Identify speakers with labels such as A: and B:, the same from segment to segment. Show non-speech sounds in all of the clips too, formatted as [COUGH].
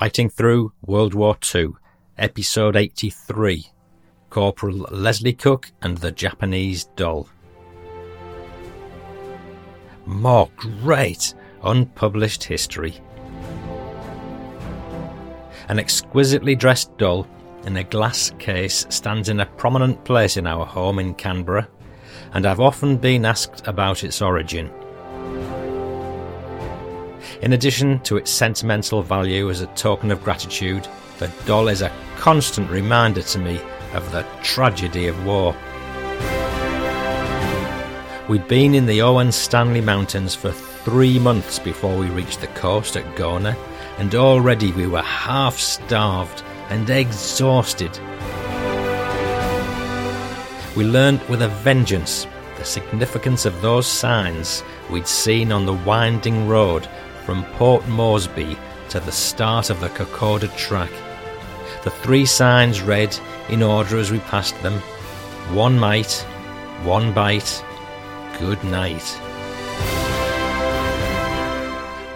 A: Fighting Through World War II, Episode 83 Corporal Leslie Cook and the Japanese Doll. More great unpublished history. An exquisitely dressed doll in a glass case stands in a prominent place in our home in Canberra, and I've often been asked about its origin. In addition to its sentimental value as a token of gratitude, the doll is a constant reminder to me of the tragedy of war. We'd been in the Owen Stanley Mountains for three months before we reached the coast at Gona, and already we were half starved and exhausted. We learned with a vengeance the significance of those signs we'd seen on the winding road from Port Moresby to the start of the Kokoda track. The three signs read, in order as we passed them, one mite, one bite, good night.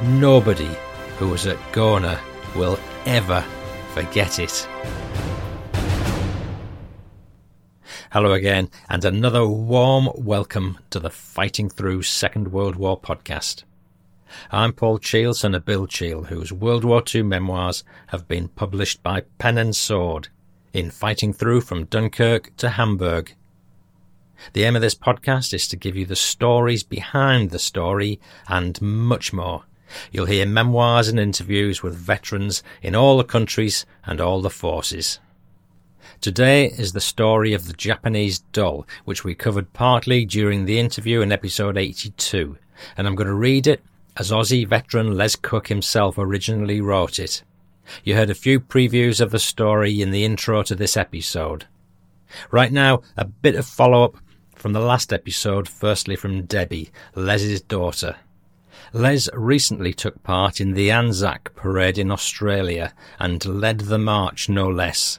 A: Nobody who was at Gona will ever forget it. Hello again, and another warm welcome to the Fighting Through Second World War podcast. I'm Paul Cheall, son of Bill Cheall, whose World War II memoirs have been published by Pen and Sword in Fighting Through from Dunkirk to Hamburg. The aim of this podcast is to give you the stories behind the story and much more. You'll hear memoirs and interviews with veterans in all the countries and all the forces. Today is the story of the Japanese doll, which we covered partly during the interview in episode 82, and I'm going to read it as Aussie veteran Les Cook himself originally wrote it. You heard a few previews of the story in the intro to this episode. Right now, a bit of follow up from the last episode, firstly from Debbie, Les's daughter. Les recently took part in the Anzac parade in Australia and led the march no less.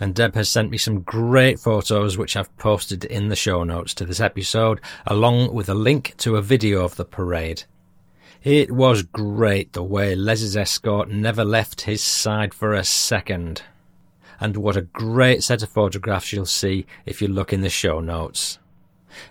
A: And Deb has sent me some great photos which I've posted in the show notes to this episode, along with a link to a video of the parade. It was great the way Les's escort never left his side for a second. And what a great set of photographs you'll see if you look in the show notes.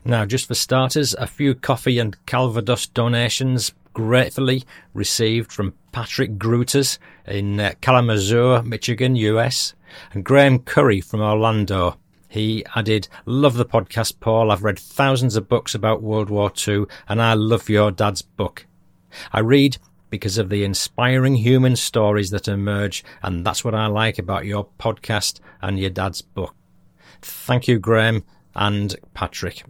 A: Now, just for starters, a few coffee and Calvados donations gratefully received from Patrick Gruters in uh, Kalamazoo, Michigan, US, and Graham Curry from Orlando. He added, Love the podcast, Paul. I've read thousands of books about World War II, and I love your dad's book. I read because of the inspiring human stories that emerge, and that's what I like about your podcast and your dad's book. Thank you, Graham and Patrick.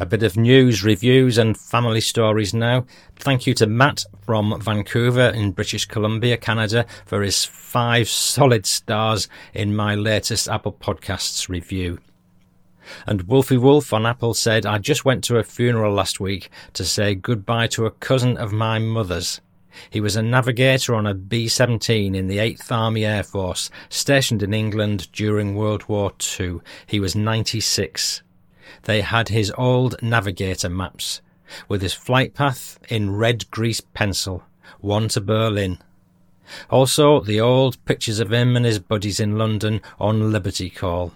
A: A bit of news, reviews, and family stories now. Thank you to Matt from Vancouver in British Columbia, Canada, for his five solid stars in my latest Apple Podcasts review. And Wolfie Wolf on Apple said, I just went to a funeral last week to say goodbye to a cousin of my mother's. He was a navigator on a B 17 in the 8th Army Air Force, stationed in England during World War II. He was 96. They had his old navigator maps, with his flight path in red grease pencil, one to Berlin. Also, the old pictures of him and his buddies in London on Liberty Call.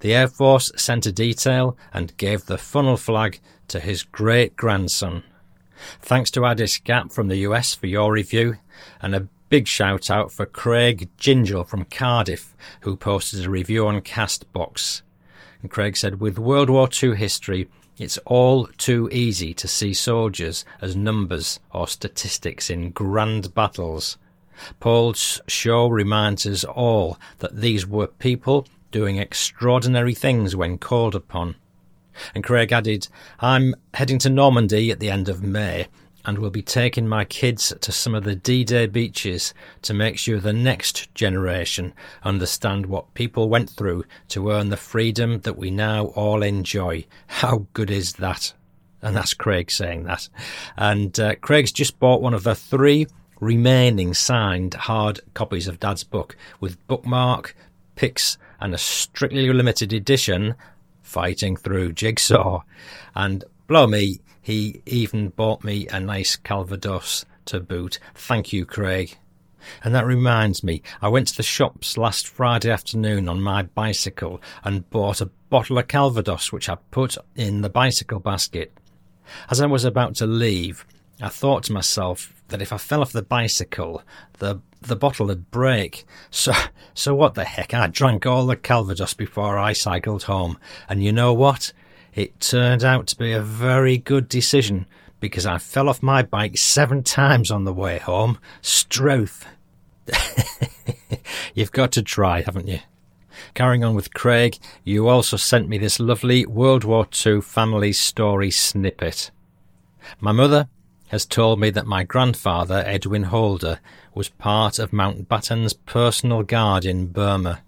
A: The Air Force sent a detail and gave the funnel flag to his great grandson. Thanks to Addis Gap from the US for your review, and a big shout out for Craig Gingell from Cardiff, who posted a review on Castbox. And Craig said, with World War II history, it's all too easy to see soldiers as numbers or statistics in grand battles. Paul's show reminds us all that these were people doing extraordinary things when called upon. And Craig added, I'm heading to Normandy at the end of May, and will be taking my kids to some of the D-Day beaches to make sure the next generation understand what people went through to earn the freedom that we now all enjoy. How good is that? And that's Craig saying that. And uh, Craig's just bought one of the three remaining signed hard copies of Dad's book with bookmark, pics, and a strictly limited edition fighting through Jigsaw. And blow me, he even bought me a nice Calvados to boot. Thank you, Craig. And that reminds me, I went to the shops last Friday afternoon on my bicycle and bought a bottle of Calvados, which I put in the bicycle basket. As I was about to leave, I thought to myself that if I fell off the bicycle, the the bottle would break. So, so what the heck? I drank all the Calvados before I cycled home. And you know what? It turned out to be a very good decision because I fell off my bike seven times on the way home. Stroth. [LAUGHS] You've got to try, haven't you? Carrying on with Craig, you also sent me this lovely World War II family story snippet. My mother has told me that my grandfather, Edwin Holder, was part of Mountbatten's personal guard in Burma.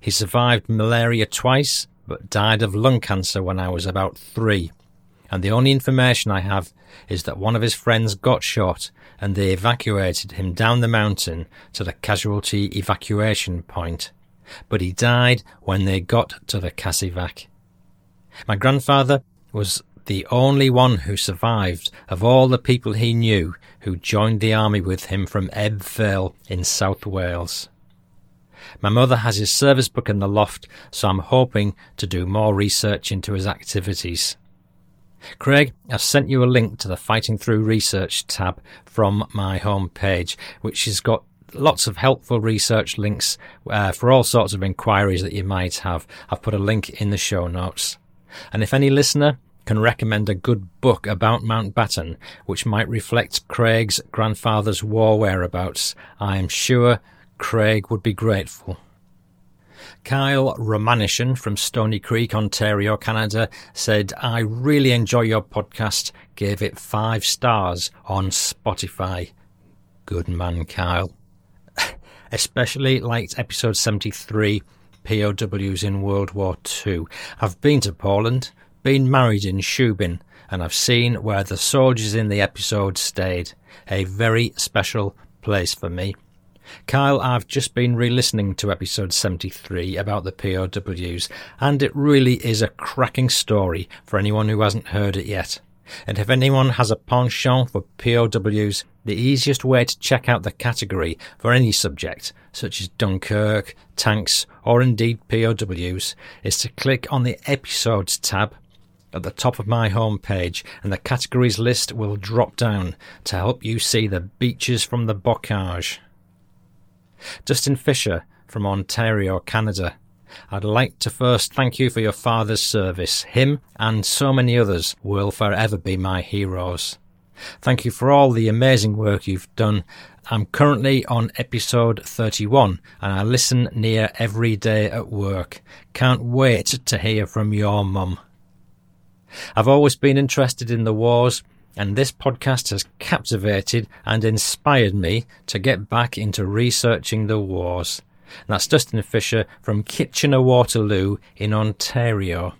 A: He survived malaria twice, but died of lung cancer when I was about three. And the only information I have is that one of his friends got shot and they evacuated him down the mountain to the casualty evacuation point. But he died when they got to the casevac. My grandfather was the only one who survived of all the people he knew who joined the army with him from Ebbw Vale in South Wales. My mother has his service book in the loft, so I'm hoping to do more research into his activities. Craig, I've sent you a link to the Fighting Through Research tab from my homepage, which has got lots of helpful research links uh, for all sorts of inquiries that you might have. I've put a link in the show notes. And if any listener can recommend a good book about Mountbatten, which might reflect Craig's grandfather's war whereabouts, I am sure Craig would be grateful. Kyle Romanishan from Stoney Creek, Ontario, Canada said, I really enjoy your podcast, gave it five stars on Spotify. Good man, Kyle. [LAUGHS] Especially liked episode 73, POWs in World War II. I've been to Poland, been married in Szubin, and I've seen where the soldiers in the episode stayed. A very special place for me. Kyle, I've just been re listening to episode 73 about the POWs, and it really is a cracking story for anyone who hasn't heard it yet. And if anyone has a penchant for POWs, the easiest way to check out the category for any subject, such as Dunkirk, tanks, or indeed POWs, is to click on the Episodes tab at the top of my homepage, and the categories list will drop down to help you see the beaches from the Bocage. Dustin Fisher from Ontario, Canada. I'd like to first thank you for your father's service. Him and so many others will forever be my heroes. Thank you for all the amazing work you've done. I'm currently on episode 31 and I listen near every day at work. Can't wait to hear from your mum. I've always been interested in the wars, and this podcast has captivated and inspired me to get back into researching the wars. And that's Dustin Fisher from Kitchener Waterloo in Ontario.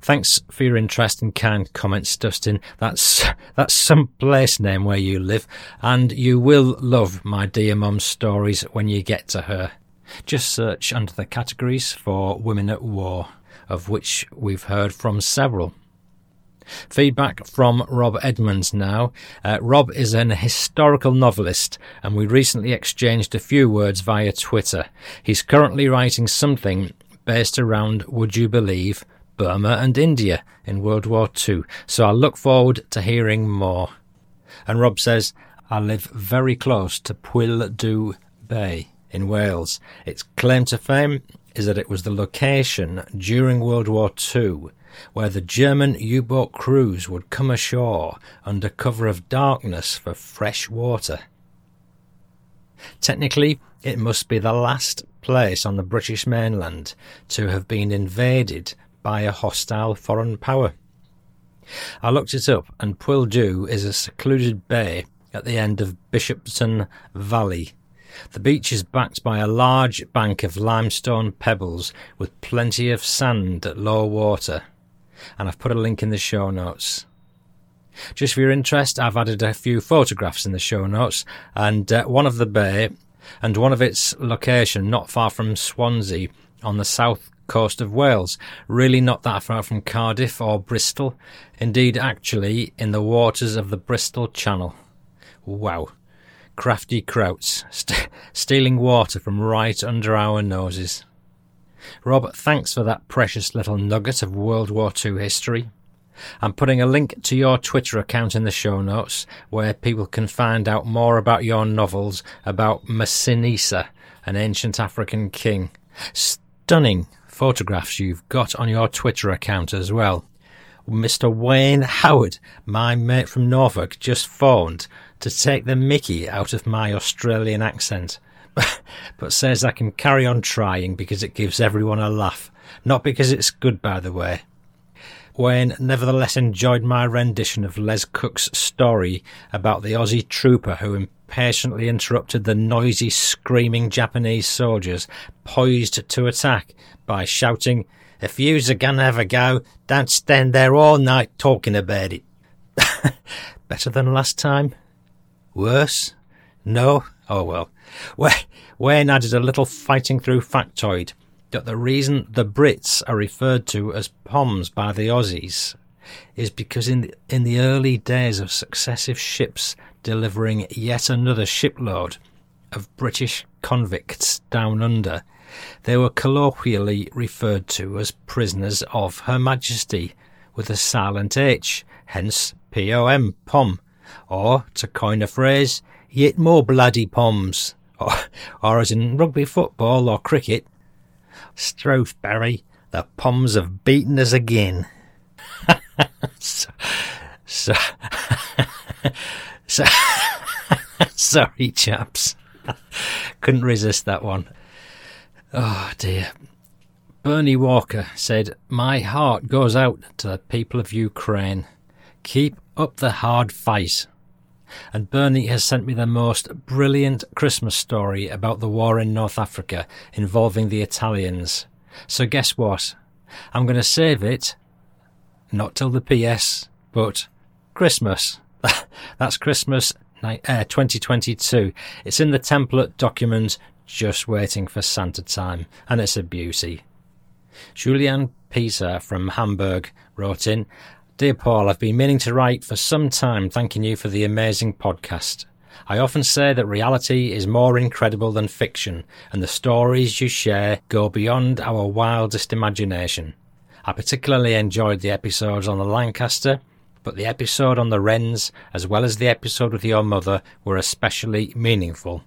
A: Thanks for your interest and kind comments, Dustin. That's [LAUGHS] that's some place name where you live, and you will love my dear mum's stories when you get to her. Just search under the categories for Women at War of which we've heard from several. Feedback from Rob Edmonds now. Uh, Rob is an historical novelist, and we recently exchanged a few words via Twitter. He's currently writing something based around, would you believe, Burma and India in World War II, so I look forward to hearing more. And Rob says, I live very close to Pwll Du Bay in Wales. Its claim to fame is that it was the location during World War II where the German U-boat crews would come ashore under cover of darkness for fresh water. Technically, it must be the last place on the British mainland to have been invaded by a hostile foreign power. I looked it up, and Pwll Du is a secluded bay at the end of Bishopston Valley. The beach is backed by a large bank of limestone pebbles with plenty of sand at low water, and I've put a link in the show notes. Just for your interest, I've added a few photographs in the show notes, and uh, one of the bay and one of its location not far from Swansea on the south coast of Wales, really not that far from Cardiff or Bristol, indeed, actually, in the waters of the Bristol Channel. Wow. Crafty Krauts, st- stealing water from right under our noses. Rob, thanks for that precious little nugget of World War II history. I'm putting a link to your Twitter account in the show notes where people can find out more about your novels about Massinissa, an ancient African king. Stunning photographs you've got on your Twitter account as well. Mr. Wayne Howard, my mate from Norfolk, just phoned to take the mickey out of my Australian accent, [LAUGHS] but says I can carry on trying because it gives everyone a laugh. Not because it's good, by the way. Wayne nevertheless enjoyed my rendition of Les Cook's story about the Aussie trooper who impatiently interrupted the noisy, screaming Japanese soldiers poised to attack by shouting, If you's a gonna have a go, don't stand there all night talking about it. [LAUGHS] Better than last time? Worse? No? Oh well. Wayne added a little fighting through factoid that the reason the Brits are referred to as Poms by the Aussies is because in the, in the early days of successive ships delivering yet another shipload of British convicts down under, they were colloquially referred to as prisoners of Her Majesty with a silent H, hence POM, POM, or, to coin a phrase, yet more bloody POMs, or, or as in rugby football or cricket, Barry, the Poms have beaten us again. [LAUGHS] so, so, so [LAUGHS] sorry, chaps. Couldn't resist that one. Oh dear. Bernie Walker said, My heart goes out to the people of Ukraine. Keep up the hard fight. And Bernie has sent me the most brilliant Christmas story about the war in North Africa involving the Italians. So guess what? I'm going to save it, not till the PS, but Christmas. [LAUGHS] That's Christmas uh, 2022. It's in the template document, just waiting for Santa time, and it's a beauty. Julian Pisa from Hamburg wrote in, Dear Paul, I've been meaning to write for some time thanking you for the amazing podcast. I often say that reality is more incredible than fiction, and the stories you share go beyond our wildest imagination. I particularly enjoyed the episodes on the Lancaster, but the episode on the Wrens, as well as the episode with your mother, were especially meaningful.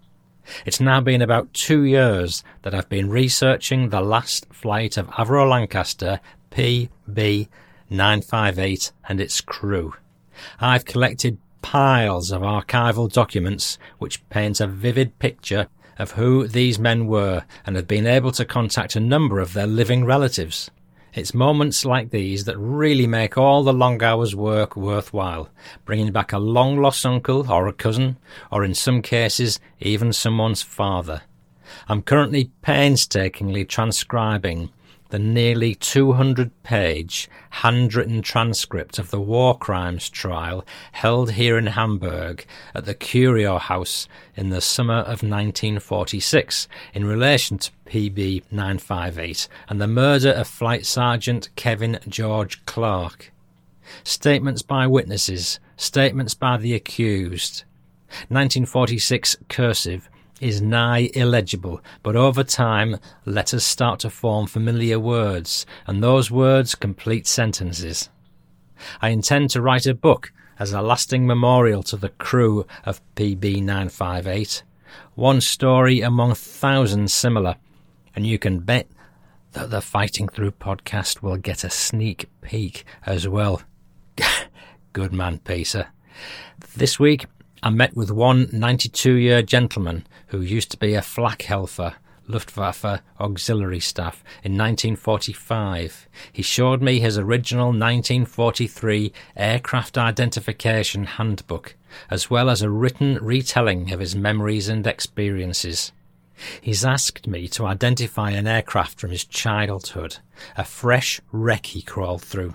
A: It's now been about two years that I've been researching the last flight of Avro Lancaster PB 958 and its crew. I've collected piles of archival documents which paint a vivid picture of who these men were and have been able to contact a number of their living relatives. It's moments like these that really make all the long hours work worthwhile, bringing back a long lost uncle or a cousin, or in some cases, even someone's father. I'm currently painstakingly transcribing the nearly 200 page handwritten transcript of the war crimes trial held here in Hamburg at the Curiohaus in the summer of 1946 in relation to PB 958 and the murder of Flight Sergeant Kevin George Clark. Statements by witnesses, statements by the accused. 1946 cursive is nigh illegible, but over time letters start to form familiar words, and those words complete sentences. I intend to write a book as a lasting memorial to the crew of PB 958, one story among thousands similar, and you can bet that the Fighting Through podcast will get a sneak peek as well. [LAUGHS] Good man, Peter. This week, I met with one 92 year gentleman who used to be a flak helfer Luftwaffe Auxiliary Staff in 1945. He showed me his original 1943 Aircraft Identification Handbook, as well as a written retelling of his memories and experiences. He's asked me to identify an aircraft from his childhood, a fresh wreck he crawled through.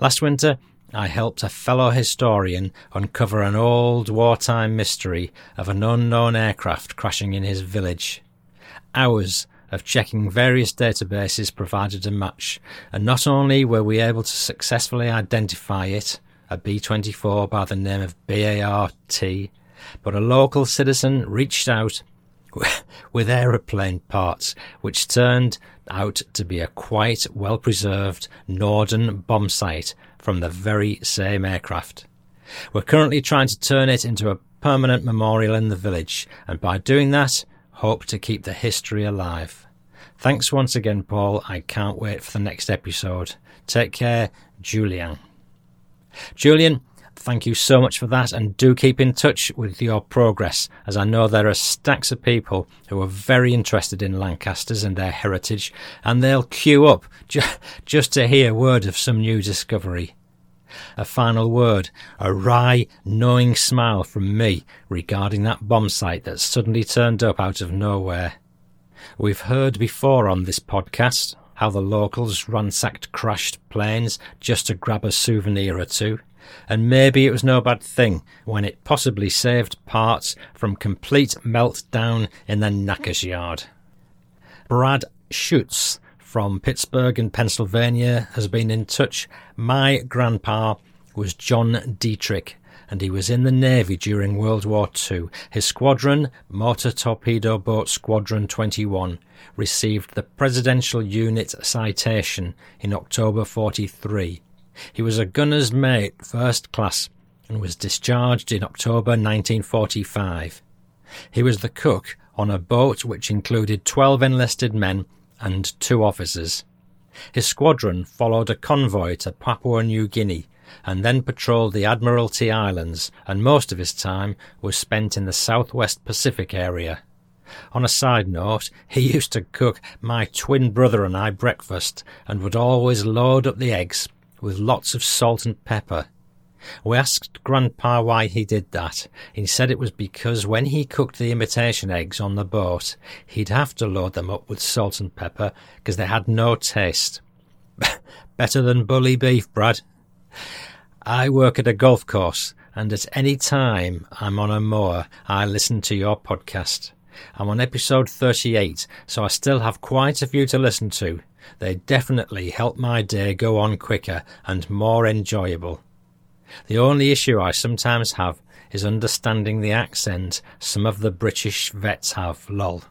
A: Last winter, I helped a fellow historian uncover an old wartime mystery of an unknown aircraft crashing in his village. Hours of checking various databases provided a match, and not only were we able to successfully identify it, a B 24 by the name of BART, but a local citizen reached out [LAUGHS] with aeroplane parts, which turned out to be a quite well preserved Norden bombsight from the very same aircraft. We're currently trying to turn it into a permanent memorial in the village, and by doing that, hope to keep the history alive. Thanks once again, Paul. I can't wait for the next episode. Take care, Julian. Julian, thank you so much for that, and do keep in touch with your progress, as I know there are stacks of people who are very interested in Lancasters and their heritage, and they'll queue up ju- just to hear word of some new discovery. A final word, a wry, knowing smile from me regarding that bombsight that suddenly turned up out of nowhere. We've heard before on this podcast how the locals ransacked crashed planes just to grab a souvenir or two, and maybe it was no bad thing when it possibly saved parts from complete meltdown in the knackers yard. Brad Schutz from Pittsburgh in Pennsylvania has been in touch. My grandpa was John Dietrich, and he was in the Navy during World War II. His squadron, Motor Torpedo Boat Squadron 21, received the Presidential Unit Citation in October 43. He was a gunner's mate, first class, and was discharged in October 1945. He was the cook on a boat which included 12 enlisted men and two officers. His squadron followed a convoy to Papua New Guinea and then patrolled the Admiralty Islands, and most of his time was spent in the southwest Pacific area. On a side note, he [LAUGHS] used to cook my twin brother and I breakfast and would always load up the eggs with lots of salt and pepper. We asked Grandpa why he did that. He said it was because when he cooked the imitation eggs on the boat, he'd have to load them up with salt and pepper because they had no taste. [LAUGHS] Better than bully beef, Brad. I work at a golf course, and at any time I'm on a moor, I listen to your podcast. I'm on episode 38, so I still have quite a few to listen to. They definitely help my day go on quicker and more enjoyable. The only issue I sometimes have is understanding the accent some of the British vets have, lol.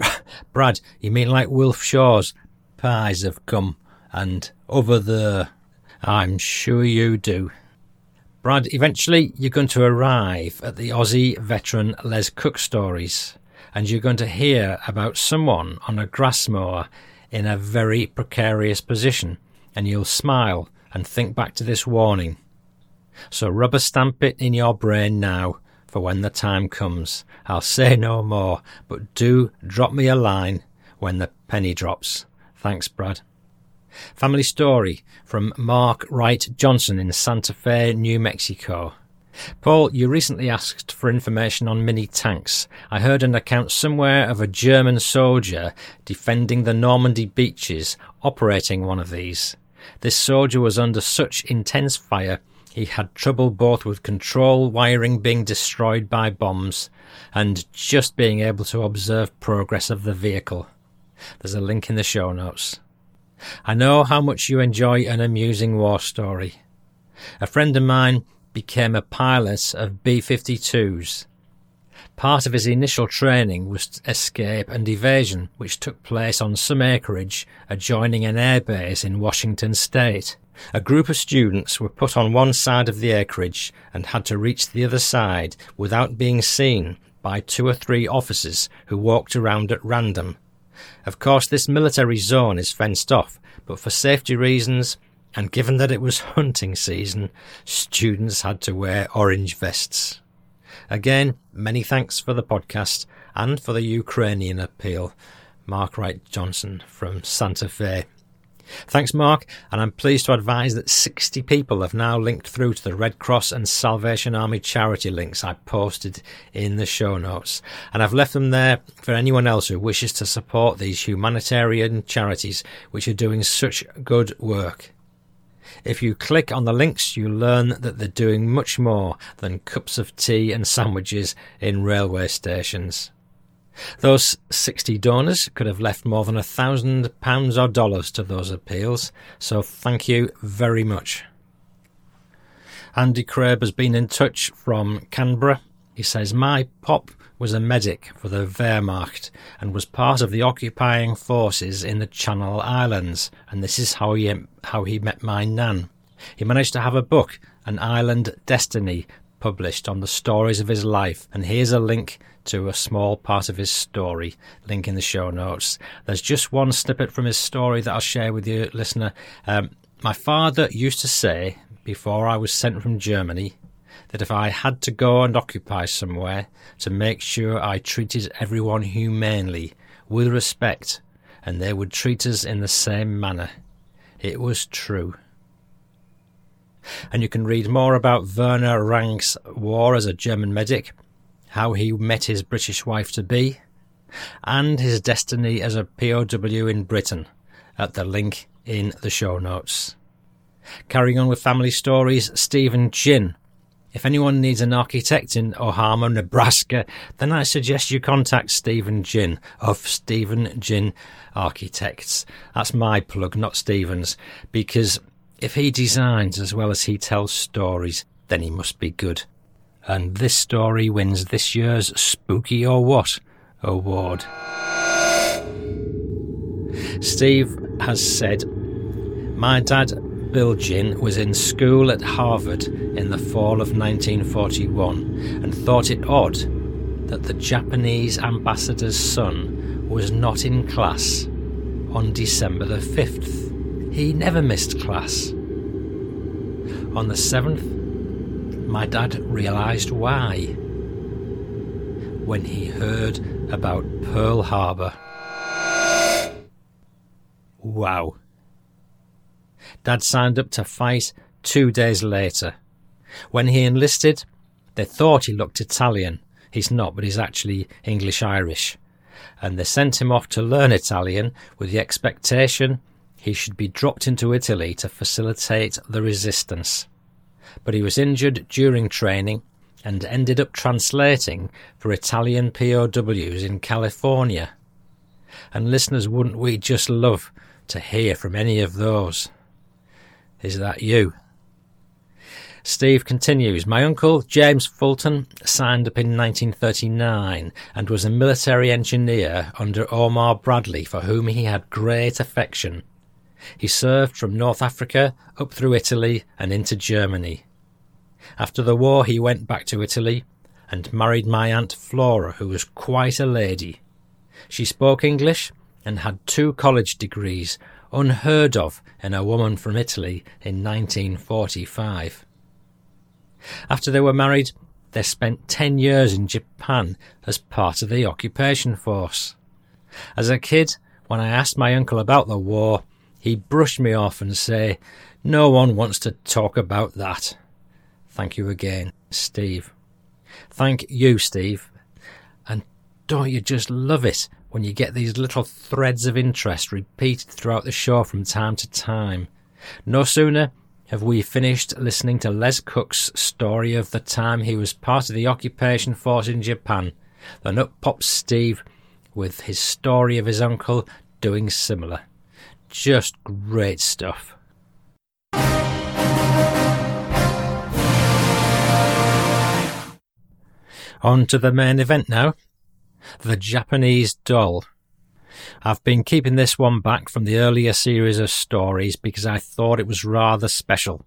A: [LAUGHS] Brad, you mean like Wilf Shaw's pies have come and over the. I'm sure you do. Brad, eventually you're going to arrive at the Aussie veteran Les Cook stories, and you're going to hear about someone on a grass mower in a very precarious position, and you'll smile and think back to this warning. So rubber stamp it in your brain now for when the time comes. I'll say no more, but do drop me a line when the penny drops. Thanks, Brad. Family story from Mark Wright Johnson in Santa Fe, New Mexico. Paul, you recently asked for information on mini tanks. I heard an account somewhere of a German soldier defending the Normandy beaches operating one of these. This soldier was under such intense fire he had trouble both with control wiring being destroyed by bombs and just being able to observe progress of the vehicle. There's a link in the show notes. I know how much you enjoy an amusing war story. A friend of mine became a pilot of B 52s. Part of his initial training was escape and evasion, which took place on some acreage adjoining an airbase in Washington state. A group of students were put on one side of the acreage and had to reach the other side without being seen by two or three officers who walked around at random. Of course, this military zone is fenced off, but for safety reasons, and given that it was hunting season, students had to wear orange vests. Again, many thanks for the podcast and for the Ukrainian appeal. Mark Wright Johnson from Santa Fe. Thanks, Mark, and I'm pleased to advise that 60 people have now linked through to the Red Cross and Salvation Army charity links I posted in the show notes, and I've left them there for anyone else who wishes to support these humanitarian charities which are doing such good work. If you click on the links, you learn that they're doing much more than cups of tea and sandwiches in railway stations. Those 60 donors could have left more than a thousand pounds or dollars to those appeals, so thank you very much. Andy Crabb has been in touch from Canberra. He says, My pop was a medic for the Wehrmacht and was part of the occupying forces in the Channel Islands, and this is how he, how he met my nan. He managed to have a book, An Island Destiny, published on the stories of his life, and here's a link to a small part of his story. Link in the show notes. There's just one snippet from his story that I'll share with you, listener. Um, my father used to say, before I was sent from Germany, that if I had to go and occupy somewhere, to make sure I treated everyone humanely, with respect, and they would treat us in the same manner. It was true. And you can read more about Werner Rank's war as a German medic how he met his British wife to be, and his destiny as a POW in Britain at the link in the show notes. Carrying on with family stories, Stephen Ginn. If anyone needs an architect in Omaha, Nebraska, then I suggest you contact Stephen Ginn of Stephen Ginn Architects. That's my plug, not Stephen's, because if he designs as well as he tells stories, then he must be good and this story wins this year's Spooky or What award. Steve has said, My dad, Bill Ginn, was in school at Harvard in the fall of 1941 and thought it odd that the Japanese ambassador's son was not in class on December the 5th. He never missed class. On the 7th, my dad realised why when he heard about Pearl Harbor. Wow. Dad signed up to fight two days later. When he enlisted, they thought he looked Italian. He's not, but he's actually English Irish. And they sent him off to learn Italian with the expectation he should be dropped into Italy to facilitate the resistance but he was injured during training and ended up translating for Italian POWs in California. And listeners, wouldn't we just love to hear from any of those? Is that you? Steve continues My uncle, James Fulton, signed up in 1939 and was a military engineer under Omar Bradley, for whom he had great affection. He served from North Africa up through Italy and into Germany. After the war, he went back to Italy and married my Aunt Flora, who was quite a lady. She spoke English and had two college degrees, unheard of in a woman from Italy in 1945. After they were married, they spent 10 years in Japan as part of the occupation force. As a kid, when I asked my uncle about the war, he brushed me off and say, No one wants to talk about that. Thank you again, Steve. Thank you, Steve. And don't you just love it when you get these little threads of interest repeated throughout the show from time to time? No sooner have we finished listening to Les Cook's story of the time he was part of the occupation force in Japan than up pops Steve with his story of his uncle doing similar. Just great stuff. On to the main event now. The Japanese doll. I've been keeping this one back from the earlier series of stories because I thought it was rather special.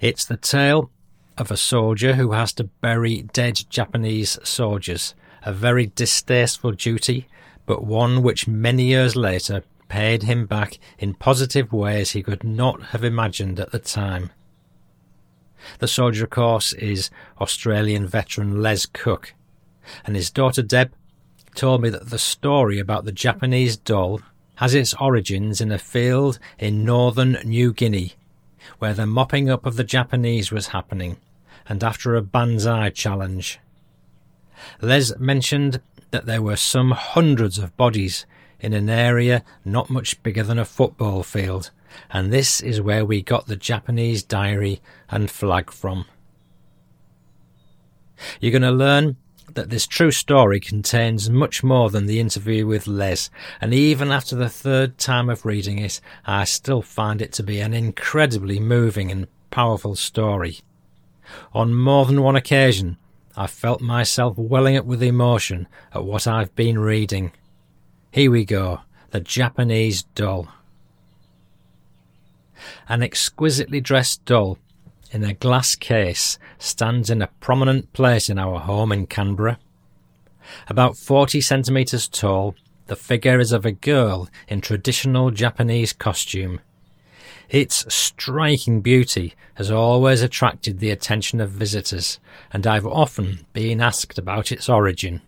A: It's the tale of a soldier who has to bury dead Japanese soldiers. A very distasteful duty, but one which many years later paid him back in positive ways he could not have imagined at the time. The soldier, of course, is Australian veteran Les Cook, and his daughter Deb told me that the story about the Japanese doll has its origins in a field in northern New Guinea, where the mopping up of the Japanese was happening, and after a banzai challenge. Les mentioned that there were some hundreds of bodies in an area not much bigger than a football field, and this is where we got the Japanese diary and flag from. You're going to learn that this true story contains much more than the interview with Les, and even after the third time of reading it, I still find it to be an incredibly moving and powerful story. On more than one occasion, I felt myself welling up with emotion at what I've been reading. Here we go The Japanese Doll. An exquisitely dressed doll in a glass case stands in a prominent place in our home in Canberra. About 40 centimetres tall, the figure is of a girl in traditional Japanese costume. Its striking beauty has always attracted the attention of visitors, and I've often been asked about its origin.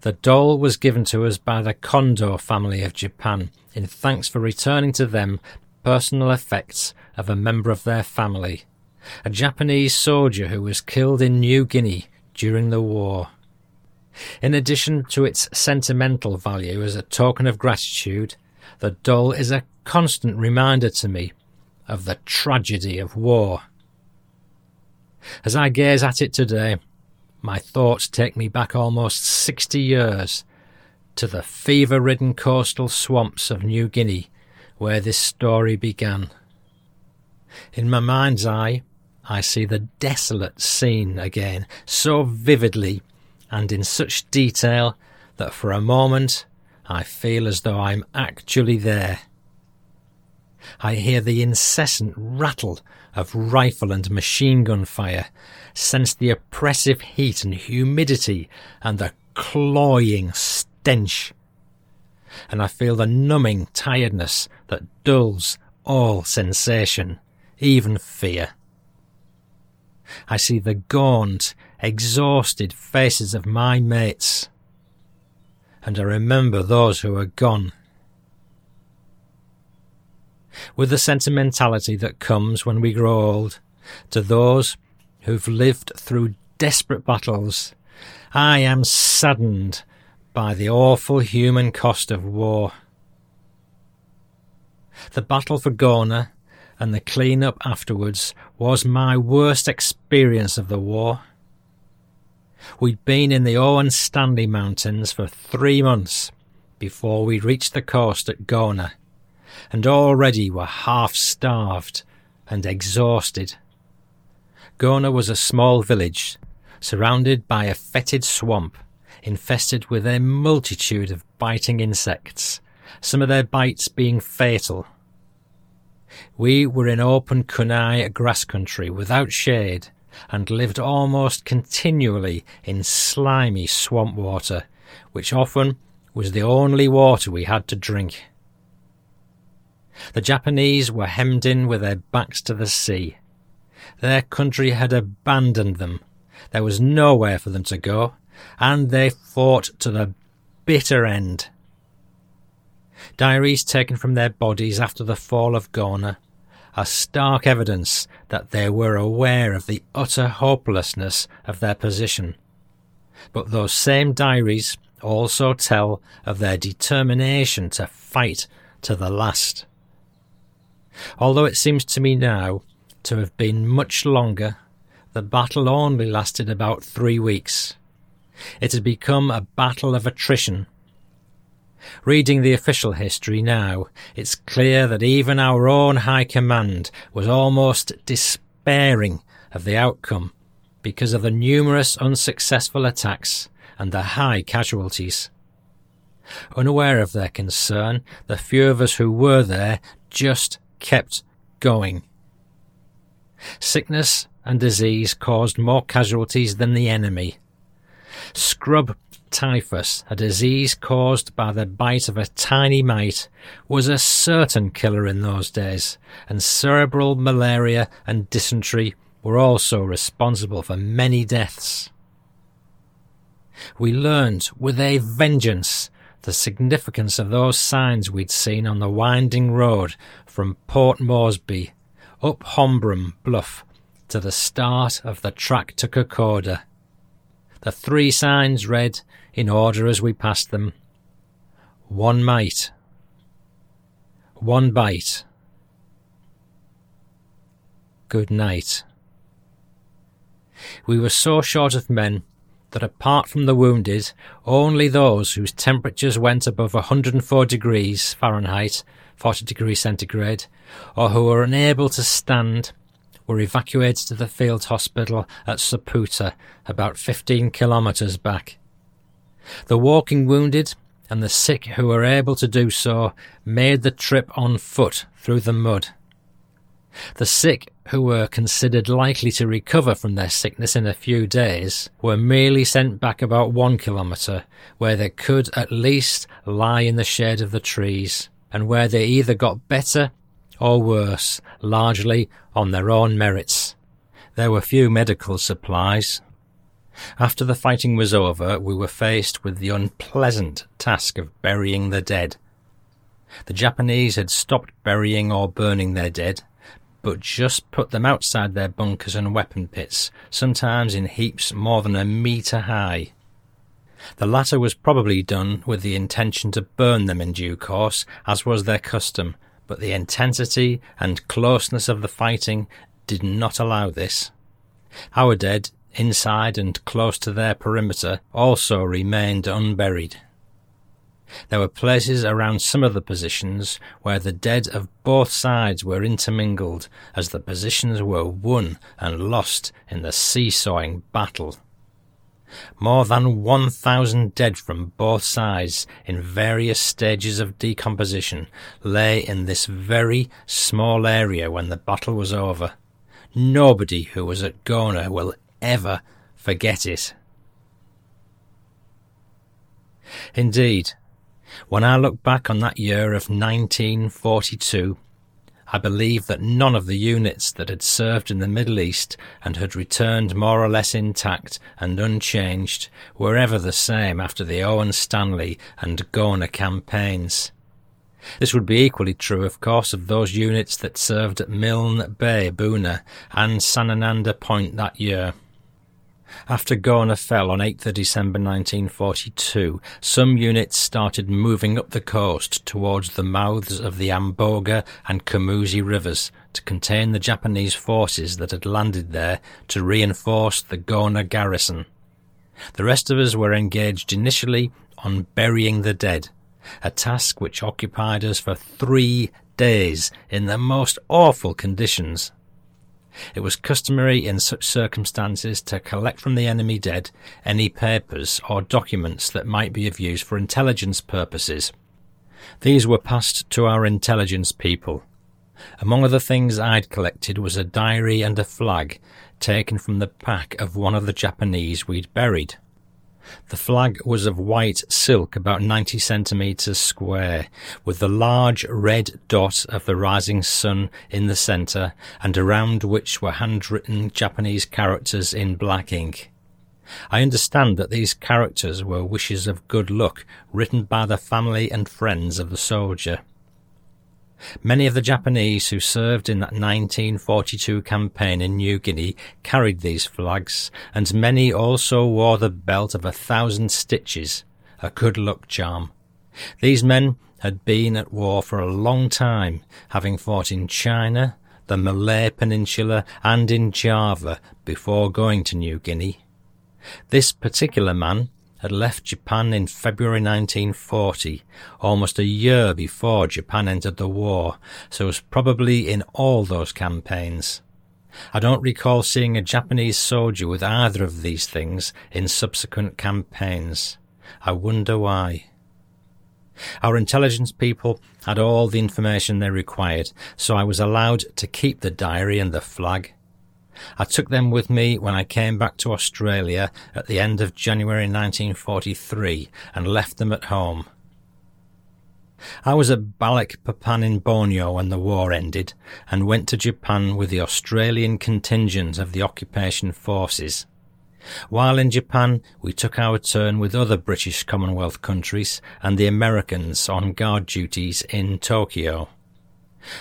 A: The doll was given to us by the Kondo family of Japan in thanks for returning to them personal effects of a member of their family, a Japanese soldier who was killed in New Guinea during the war. In addition to its sentimental value as a token of gratitude, the doll is a constant reminder to me of the tragedy of war. As I gaze at it today, my thoughts take me back almost 60 years to the fever ridden coastal swamps of New Guinea where this story began. In my mind's eye, I see the desolate scene again so vividly and in such detail that for a moment I feel as though I'm actually there. I hear the incessant rattle of rifle and machine gun fire, sense the oppressive heat and humidity and the cloying stench. And I feel the numbing tiredness that dulls all sensation, even fear. I see the gaunt, exhausted faces of my mates, and I remember those who are gone with the sentimentality that comes when we grow old, to those who've lived through desperate battles, I am saddened by the awful human cost of war. The battle for Gona and the clean up afterwards was my worst experience of the war. We'd been in the Owen Stanley Mountains for three months before we reached the coast at Gona and already were half starved and exhausted. Gona was a small village, surrounded by a fetid swamp, infested with a multitude of biting insects, some of their bites being fatal. We were in open kunai grass country without shade, and lived almost continually in slimy swamp water, which often was the only water we had to drink. The Japanese were hemmed in with their backs to the sea. Their country had abandoned them. There was nowhere for them to go, and they fought to the bitter end. Diaries taken from their bodies after the fall of Gona are stark evidence that they were aware of the utter hopelessness of their position. But those same diaries also tell of their determination to fight to the last although it seems to me now to have been much longer. The battle only lasted about three weeks. It had become a battle of attrition. Reading the official history now, it's clear that even our own High Command was almost despairing of the outcome because of the numerous unsuccessful attacks and the high casualties. Unaware of their concern, the few of us who were there just kept going. Sickness and disease caused more casualties than the enemy. Scrub typhus, a disease caused by the bite of a tiny mite, was a certain killer in those days, and cerebral malaria and dysentery were also responsible for many deaths. We learned with a vengeance the significance of those signs we'd seen on the winding road from Port Moresby up Hombrom Bluff to the start of the track to Kokoda. The three signs read, in order as we passed them, one mite, one bite, good night. We were so short of men that apart from the wounded, only those whose temperatures went above 104 degrees Fahrenheit, 40 degrees centigrade, or who were unable to stand, were evacuated to the field hospital at Soputa, about 15 kilometres back. The walking wounded and the sick who were able to do so made the trip on foot through the mud. The sick who were considered likely to recover from their sickness in a few days were merely sent back about one kilometre, where they could at least lie in the shade of the trees, and where they either got better or worse, largely on their own merits. There were few medical supplies. After the fighting was over, we were faced with the unpleasant task of burying the dead. The Japanese had stopped burying or burning their dead, but just put them outside their bunkers and weapon pits, sometimes in heaps more than a metre high. The latter was probably done with the intention to burn them in due course, as was their custom, but the intensity and closeness of the fighting did not allow this. Our dead, inside and close to their perimeter, also remained unburied. There were places around some of the positions where the dead of both sides were intermingled as the positions were won and lost in the seesawing battle. More than 1,000 dead from both sides in various stages of decomposition lay in this very small area when the battle was over. Nobody who was at Gona will ever forget it. Indeed, when I look back on that year of 1942, I believe that none of the units that had served in the Middle East and had returned more or less intact and unchanged were ever the same after the Owen Stanley and Gona campaigns. This would be equally true, of course, of those units that served at Milne Bay, Buna, and Sanananda Point that year. After Gona fell on 8th December 1942, some units started moving up the coast towards the mouths of the Amboga and Kumusi rivers to contain the Japanese forces that had landed there to reinforce the Gona garrison. The rest of us were engaged initially on burying the dead, a task which occupied us for three days in the most awful conditions. It was customary in such circumstances to collect from the enemy dead any papers or documents that might be of use for intelligence purposes. These were passed to our intelligence people. Among other things I'd collected was a diary and a flag taken from the pack of one of the Japanese we'd buried. The flag was of white silk about 90 centimetres square, with the large red dot of the rising sun in the centre, and around which were handwritten Japanese characters in black ink. I understand that these characters were wishes of good luck written by the family and friends of the soldier. Many of the Japanese who served in that 1942 campaign in New Guinea carried these flags, and many also wore the belt of a thousand stitches, a good luck charm. These men had been at war for a long time, having fought in China, the Malay Peninsula, and in Java before going to New Guinea. This particular man had left Japan in February 1940, almost a year before Japan entered the war, so it was probably in all those campaigns. I don't recall seeing a Japanese soldier with either of these things in subsequent campaigns. I wonder why. Our intelligence people had all the information they required, so I was allowed to keep the diary and the flag. I took them with me when I came back to Australia at the end of January 1943 and left them at home. I was at Balikpapan in Borneo when the war ended and went to Japan with the Australian contingent of the occupation forces. While in Japan, we took our turn with other British Commonwealth countries and the Americans on guard duties in Tokyo.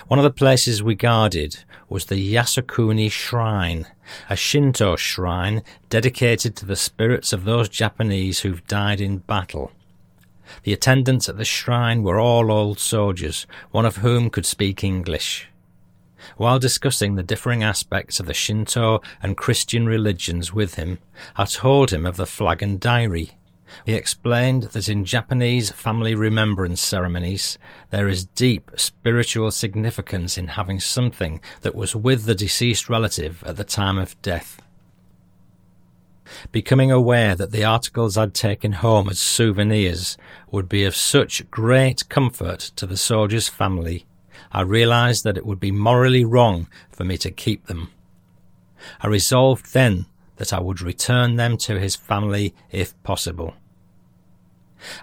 A: One of the places we guarded was the Yasukuni Shrine, a Shinto shrine dedicated to the spirits of those Japanese who've died in battle. The attendants at the shrine were all old soldiers, one of whom could speak English. While discussing the differing aspects of the Shinto and Christian religions with him, I told him of the flag and diary. He explained that in Japanese family remembrance ceremonies, there is deep spiritual significance in having something that was with the deceased relative at the time of death. Becoming aware that the articles I'd taken home as souvenirs would be of such great comfort to the soldier's family, I realized that it would be morally wrong for me to keep them. I resolved then that I would return them to his family if possible.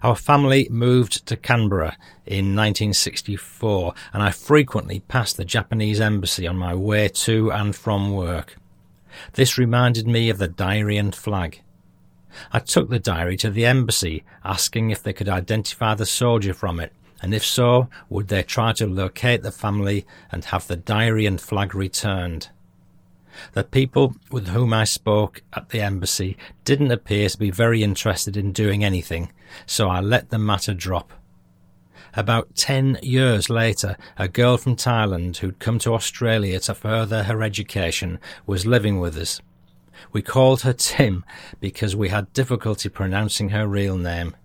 A: Our family moved to Canberra in 1964 and I frequently passed the Japanese embassy on my way to and from work. This reminded me of the diary and flag. I took the diary to the embassy, asking if they could identify the soldier from it, and if so, would they try to locate the family and have the diary and flag returned. The people with whom I spoke at the embassy didn't appear to be very interested in doing anything, so I let the matter drop. About ten years later, a girl from Thailand who'd come to Australia to further her education was living with us. We called her Tim because we had difficulty pronouncing her real name.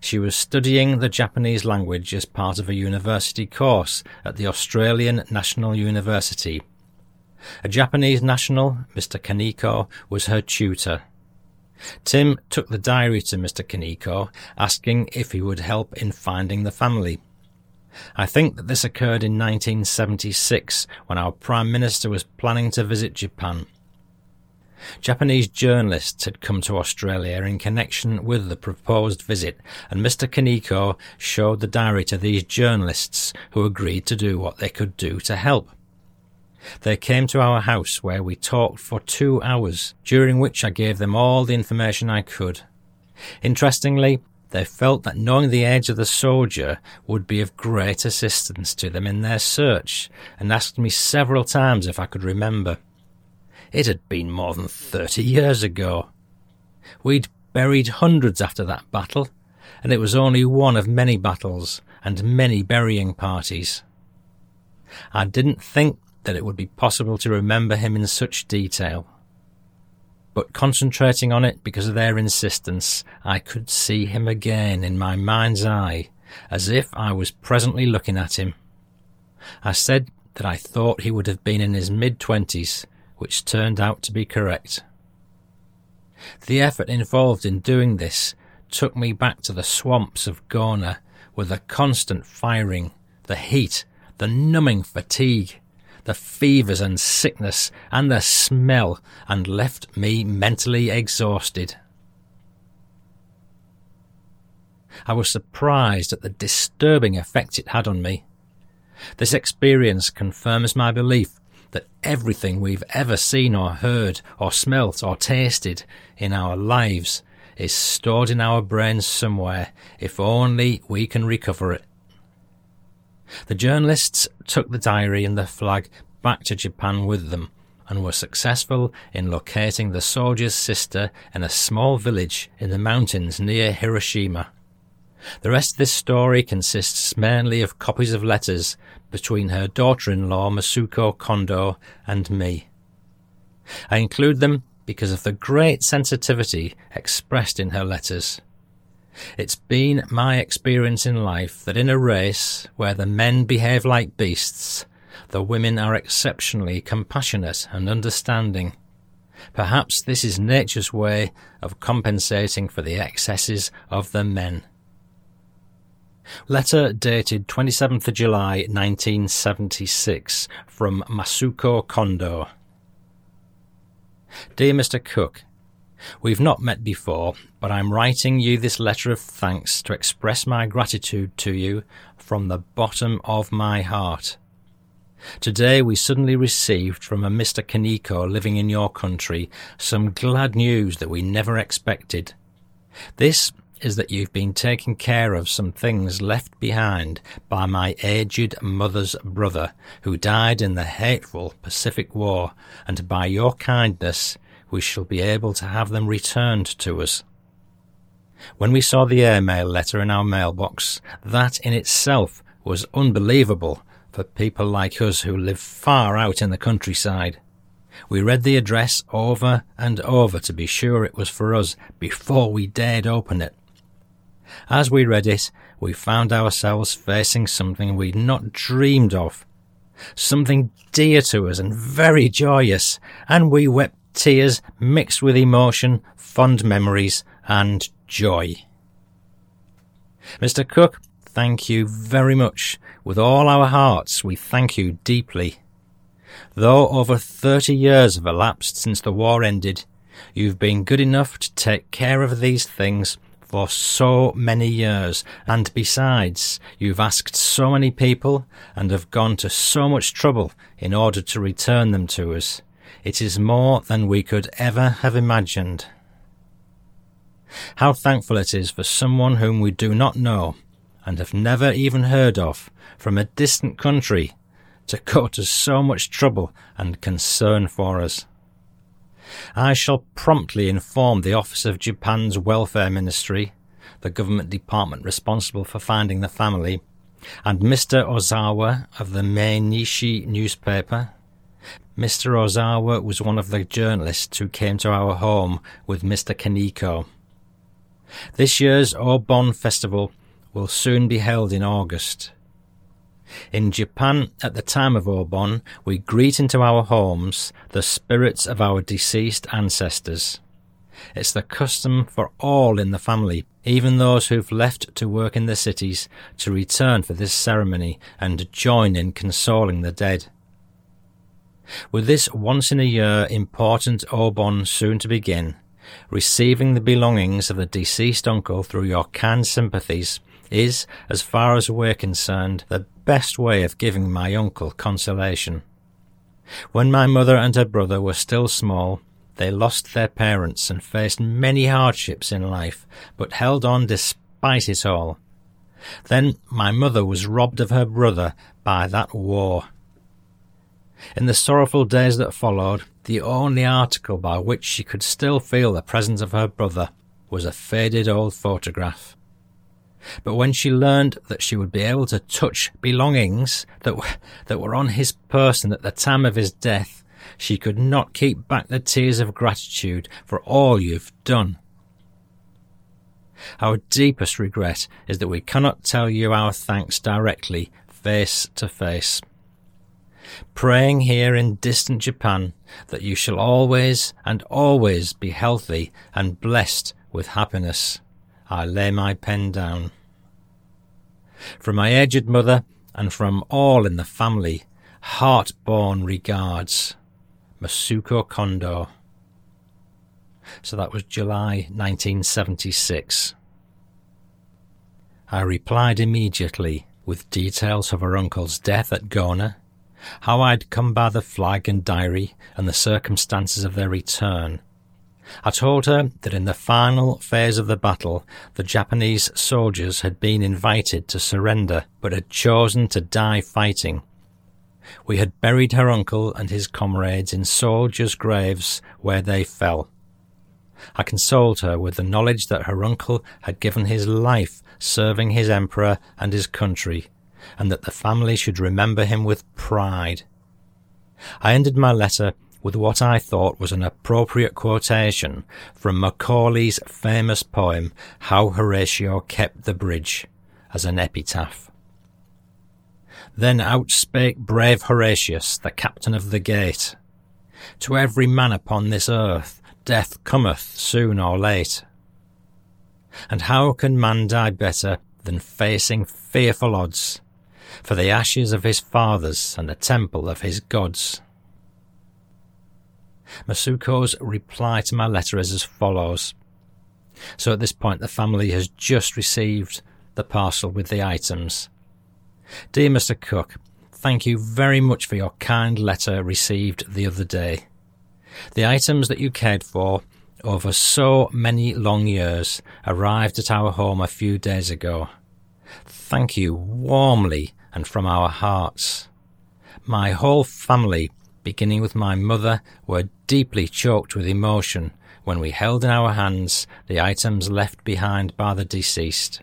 A: She was studying the Japanese language as part of a university course at the Australian National University. A Japanese national, Mr. Kaneko, was her tutor. Tim took the diary to Mr. Kaneko, asking if he would help in finding the family. I think that this occurred in 1976 when our Prime Minister was planning to visit Japan. Japanese journalists had come to Australia in connection with the proposed visit, and Mr. Kaneko showed the diary to these journalists who agreed to do what they could do to help. They came to our house where we talked for two hours, during which I gave them all the information I could. Interestingly, they felt that knowing the age of the soldier would be of great assistance to them in their search, and asked me several times if I could remember. It had been more than thirty years ago. We'd buried hundreds after that battle, and it was only one of many battles and many burying parties. I didn't think that it would be possible to remember him in such detail. But concentrating on it because of their insistence, I could see him again in my mind's eye, as if I was presently looking at him. I said that I thought he would have been in his mid twenties, which turned out to be correct. The effort involved in doing this took me back to the swamps of Gona, with the constant firing, the heat, the numbing fatigue, the fevers and sickness, and the smell, and left me mentally exhausted. I was surprised at the disturbing effect it had on me. This experience confirms my belief that everything we've ever seen or heard or smelt or tasted in our lives is stored in our brains somewhere if only we can recover it. The journalists took the diary and the flag back to Japan with them and were successful in locating the soldier's sister in a small village in the mountains near Hiroshima. The rest of this story consists mainly of copies of letters between her daughter-in-law Masuko Kondo and me. I include them because of the great sensitivity expressed in her letters. It's been my experience in life that in a race where the men behave like beasts, the women are exceptionally compassionate and understanding. Perhaps this is nature's way of compensating for the excesses of the men. Letter dated 27th July 1976 from Masuko Kondo. Dear Mr. Cook, We've not met before, but I'm writing you this letter of thanks to express my gratitude to you from the bottom of my heart. Today we suddenly received from a Mr. Kaneko living in your country some glad news that we never expected. This is that you've been taking care of some things left behind by my aged mother's brother, who died in the hateful Pacific War, and by your kindness we shall be able to have them returned to us. When we saw the airmail letter in our mailbox, that in itself was unbelievable for people like us who live far out in the countryside. We read the address over and over to be sure it was for us before we dared open it. As we read it, we found ourselves facing something we'd not dreamed of. Something dear to us and very joyous, and we wept tears mixed with emotion, fond memories, and joy. Mr. Cook, thank you very much. With all our hearts, we thank you deeply. Though over thirty years have elapsed since the war ended, you've been good enough to take care of these things for so many years, and besides, you've asked so many people and have gone to so much trouble in order to return them to us. It is more than we could ever have imagined. How thankful it is for someone whom we do not know and have never even heard of from a distant country to go to so much trouble and concern for us. I shall promptly inform the Office of Japan's Welfare Ministry, the government department responsible for finding the family, and Mr. Ozawa of the Mainichi newspaper Mr. Ozawa was one of the journalists who came to our home with Mr. Kaneko. This year's Obon Festival will soon be held in August. In Japan, at the time of Obon, we greet into our homes the spirits of our deceased ancestors. It's the custom for all in the family, even those who've left to work in the cities, to return for this ceremony and join in consoling the dead. With this once in a year important Obon soon to begin, receiving the belongings of the deceased uncle through your kind sympathies is, as far as we're concerned, the best way of giving my uncle consolation. When my mother and her brother were still small, they lost their parents and faced many hardships in life, but held on despite it all. Then my mother was robbed of her brother by that war. In the sorrowful days that followed, the only article by which she could still feel the presence of her brother was a faded old photograph. But when she learned that she would be able to touch belongings that were, that were on his person at the time of his death, she could not keep back the tears of gratitude for all you've done. Our deepest regret is that we cannot tell you our thanks directly, face to face praying here in distant Japan that you shall always and always be healthy and blessed with happiness. I lay my pen down. From my aged mother and from all in the family, heart-born regards. Masuko Kondo. So that was July 1976. I replied immediately with details of her uncle's death at Gona how I'd come by the flag and diary and the circumstances of their return. I told her that in the final phase of the battle, the Japanese soldiers had been invited to surrender, but had chosen to die fighting. We had buried her uncle and his comrades in soldiers' graves where they fell. I consoled her with the knowledge that her uncle had given his life serving his emperor and his country, and that the family should remember him with pride. I ended my letter with what I thought was an appropriate quotation from Macaulay's famous poem, How Horatius Kept the Bridge, as an epitaph. Then out spake brave Horatius, the captain of the gate. To every man upon this earth death cometh soon or late. And how can man die better than facing fearful odds? For the ashes of his fathers and the temple of his gods. Masuko's reply to my letter is as follows. So at this point, the family has just received the parcel with the items. Dear Mr. Cook, thank you very much for your kind letter received the other day. The items that you cared for over so many long years arrived at our home a few days ago. Thank you warmly and from our hearts. My whole family, beginning with my mother, were deeply choked with emotion when we held in our hands the items left behind by the deceased.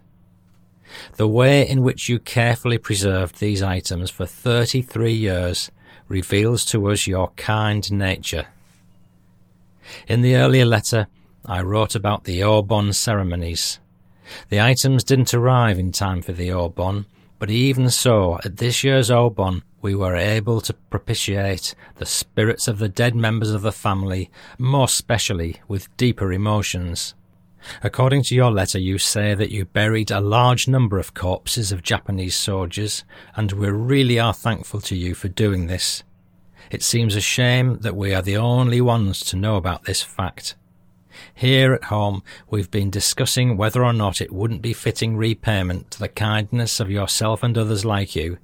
A: The way in which you carefully preserved these items for 33 years reveals to us your kind nature. In the earlier letter, I wrote about the Obon ceremonies. The items didn't arrive in time for the Obon, but even so, at this year's Obon, we were able to propitiate the spirits of the dead members of the family, more specially with deeper emotions. According to your letter, you say that you buried a large number of corpses of Japanese soldiers, and we really are thankful to you for doing this. It seems a shame that we are the only ones to know about this fact. Here at home, we've been discussing whether or not it wouldn't be fitting repayment to the kindness of yourself and others like you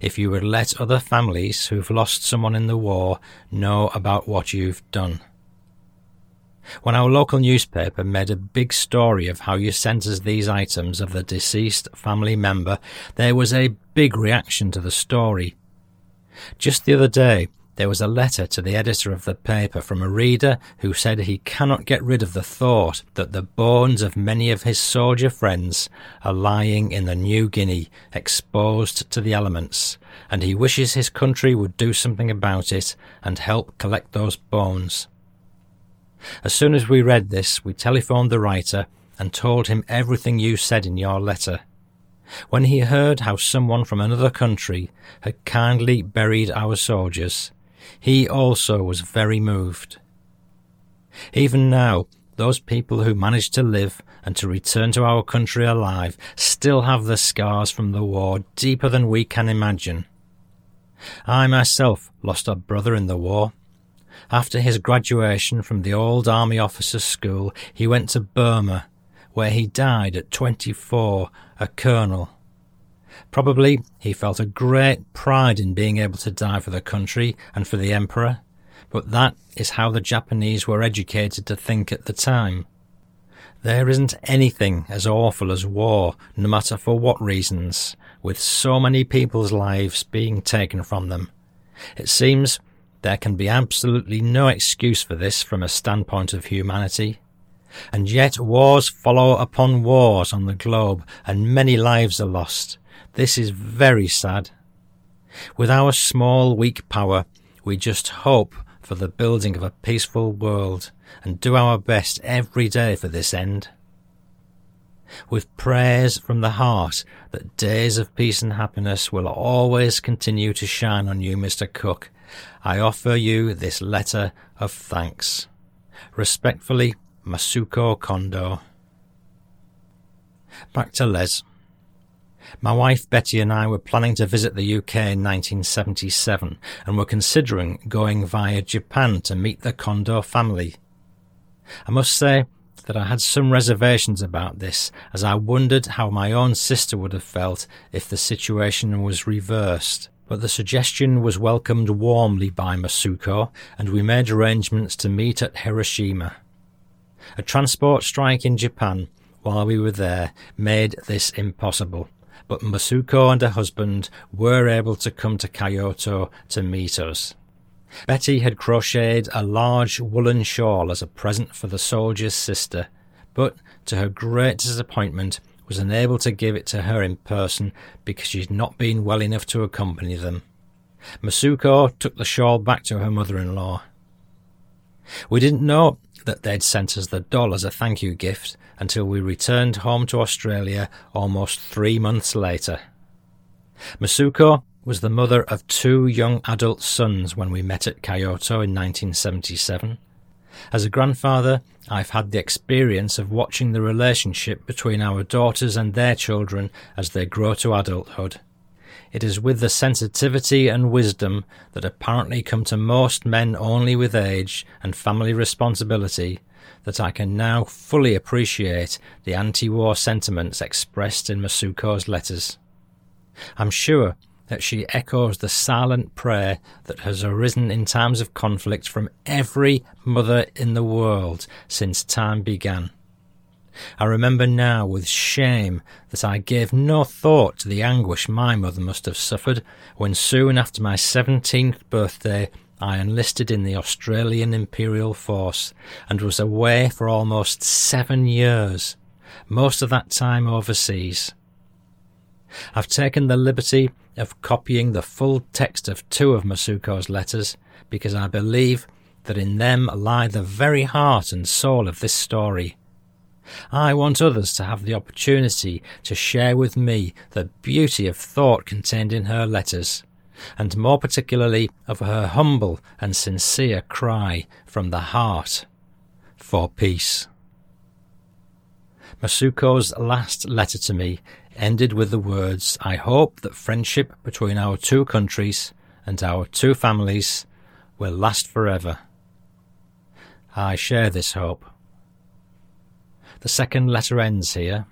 A: if you would let other families who've lost someone in the war know about what you've done. When our local newspaper made a big story of how you sent us these items of the deceased family member, there was a big reaction to the story. Just the other day, there was a letter to the editor of the paper from a reader who said he cannot get rid of the thought that the bones of many of his soldier friends are lying in the New Guinea, exposed to the elements, and he wishes his country would do something about it and help collect those bones. As soon as we read this, we telephoned the writer and told him everything you said in your letter. When he heard how someone from another country had kindly buried our soldiers, he also was very moved. Even now, those people who managed to live and to return to our country alive still have the scars from the war deeper than we can imagine. I myself lost a brother in the war. After his graduation from the old army officers' school, he went to Burma, where he died at 24, a colonel. Probably he felt a great pride in being able to die for the country and for the emperor, but that is how the Japanese were educated to think at the time. There isn't anything as awful as war, no matter for what reasons, with so many people's lives being taken from them. It seems there can be absolutely no excuse for this from a standpoint of humanity. And yet wars follow upon wars on the globe, and many lives are lost. This is very sad. With our small, weak power, we just hope for the building of a peaceful world and do our best every day for this end. With prayers from the heart that days of peace and happiness will always continue to shine on you, Mr. Cook, I offer you this letter of thanks. Respectfully, Masuko Kondo. Back to Les. My wife Betty and I were planning to visit the UK in 1977 and were considering going via Japan to meet the Kondo family. I must say that I had some reservations about this, as I wondered how my own sister would have felt if the situation was reversed. But the suggestion was welcomed warmly by Masuko, and we made arrangements to meet at Hiroshima. A transport strike in Japan while we were there made this impossible but Masuko and her husband were able to come to Kyoto to meet us. Betty had crocheted a large woolen shawl as a present for the soldier's sister, but to her great disappointment was unable to give it to her in person because she had not been well enough to accompany them. Masuko took the shawl back to her mother-in-law. We didn't know that they'd sent us the doll as a thank you gift until we returned home to Australia almost three months later. Masuko was the mother of two young adult sons when we met at Kyoto in 1977. As a grandfather, I've had the experience of watching the relationship between our daughters and their children as they grow to adulthood. It is with the sensitivity and wisdom that apparently come to most men only with age and family responsibility that I can now fully appreciate the anti-war sentiments expressed in Masuko's letters. I'm sure that she echoes the silent prayer that has arisen in times of conflict from every mother in the world since time began. I remember now with shame that I gave no thought to the anguish my mother must have suffered when soon after my seventeenth birthday I enlisted in the Australian Imperial Force and was away for almost seven years, most of that time overseas. I've taken the liberty of copying the full text of two of Masuko's letters because I believe that in them lie the very heart and soul of this story. I want others to have the opportunity to share with me the beauty of thought contained in her letters, and more particularly of her humble and sincere cry from the heart for peace. Masuko's last letter to me ended with the words, I hope that friendship between our two countries and our two families will last forever. I share this hope. The second letter ends here.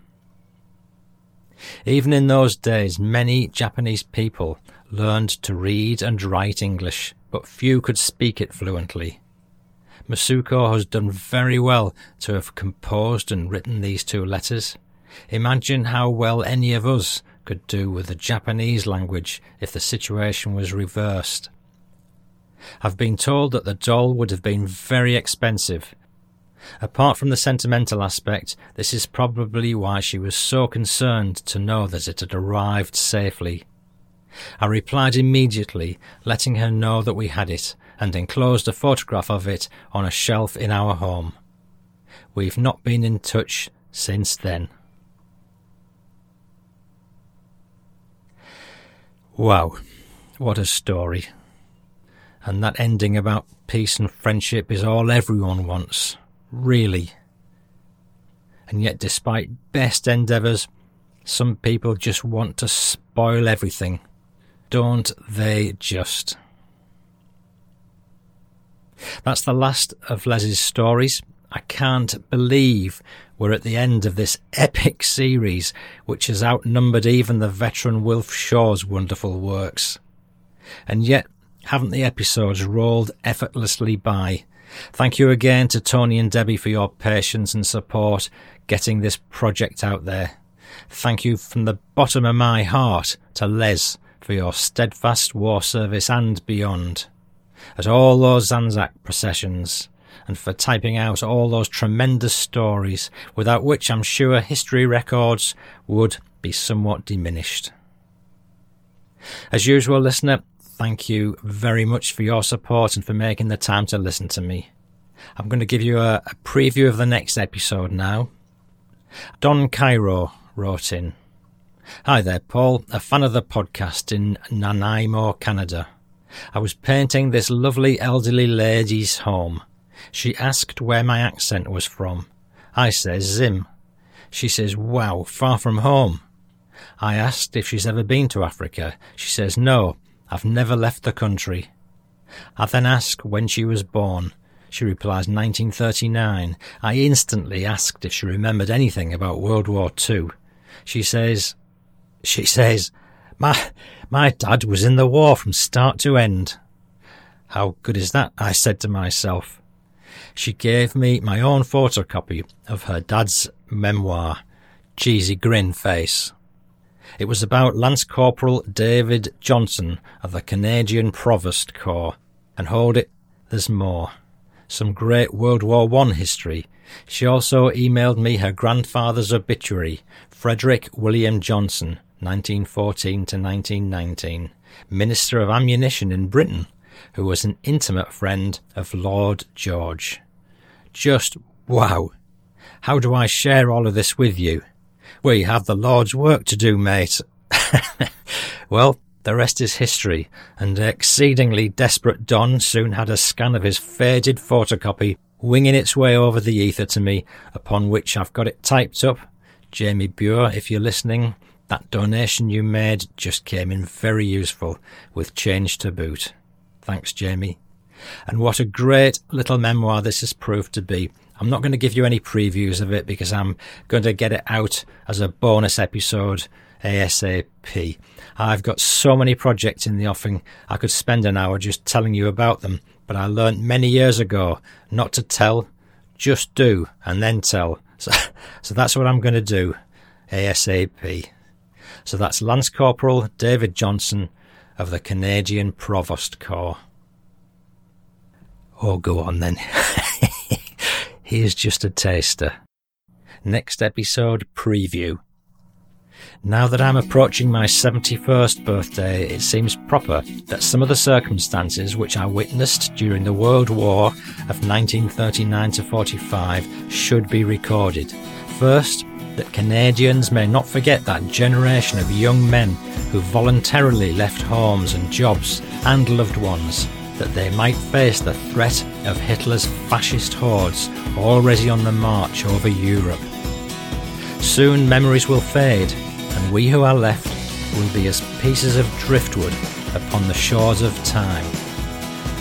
A: Even in those days, many Japanese people learned to read and write English, but few could speak it fluently. Masuko has done very well to have composed and written these two letters. Imagine how well any of us could do with the Japanese language if the situation was reversed. I've been told that the doll would have been very expensive. Apart from the sentimental aspect, this is probably why she was so concerned to know that it had arrived safely. I replied immediately, letting her know that we had it, and enclosed a photograph of it on a shelf in our home. We've not been in touch since then. Wow, what a story. And that ending about peace and friendship is all everyone wants, really. And yet, despite best endeavours, some people just want to spoil everything. Don't they just? That's the last of Les's stories. I can't believe we're at the end of this [LAUGHS] epic series, which has outnumbered even the veteran Wilf Shaw's wonderful works. And yet, haven't the episodes rolled effortlessly by? Thank you again to Tony and Debbie for your patience and support getting this project out there. Thank you from the bottom of my heart to Les for your steadfast war service and beyond. At all those Anzac processions, and for typing out all those tremendous stories, without which I'm sure history records would be somewhat diminished. As usual, listener, thank you very much for your support and for making the time to listen to me. I'm going to give you a, a preview of the next episode now. Don Cairo wrote in Hi there, Paul, a fan of the podcast in Nanaimo, Canada. I was painting this lovely elderly lady's home. She asked where my accent was from. I says Zim. She says, wow, far from home. I asked if she's ever been to Africa. She says, no, I've never left the country. I then ask when she was born. She replies 1939. I instantly asked if she remembered anything about World War II. She says, she says, my, my dad was in the war from start to end. How good is that? I said to myself. She gave me my own photocopy of her dad's memoir, Cheesy Grin Face. It was about Lance Corporal David Johnson of the Canadian Provost Corps, and hold it, there's more. Some great World War One history. She also emailed me her grandfather's obituary, Frederick William Johnson, 1914 to 1919, Minister of Ammunition in Britain, who was an intimate friend of Lloyd George. Just wow! How do I share all of this with you? We have the Lord's work to do, mate. [LAUGHS] well, the rest is history, and exceedingly desperate Don soon had a scan of his faded photocopy winging its way over the ether to me, upon which I've got it typed up. Jamie Bure, if you're listening, That donation you made just came in very useful, with change to boot. Thanks, Jamie. And what a great little memoir this has proved to be. I'm not going to give you any previews of it because I'm going to get it out as a bonus episode ASAP. I've got so many projects in the offing, I could spend an hour just telling you about them, but I learnt many years ago not to tell, just do, and then tell. [LAUGHS] So, so that's what I'm going to do ASAP. So that's Lance Corporal David Johnson of the Canadian Provost Corps. Oh, go on then. [LAUGHS] Here's just a taster. Next episode preview. Now that I'm approaching my 71st birthday, it seems proper that some of the circumstances which I witnessed during the World War of 1939 to 45 should be recorded. First, that Canadians may not forget that generation of young men who voluntarily left homes and jobs and loved ones that they might face the threat of Hitler's fascist hordes already on the march over Europe. Soon memories will fade, and we who are left will be as pieces of driftwood upon the shores of time.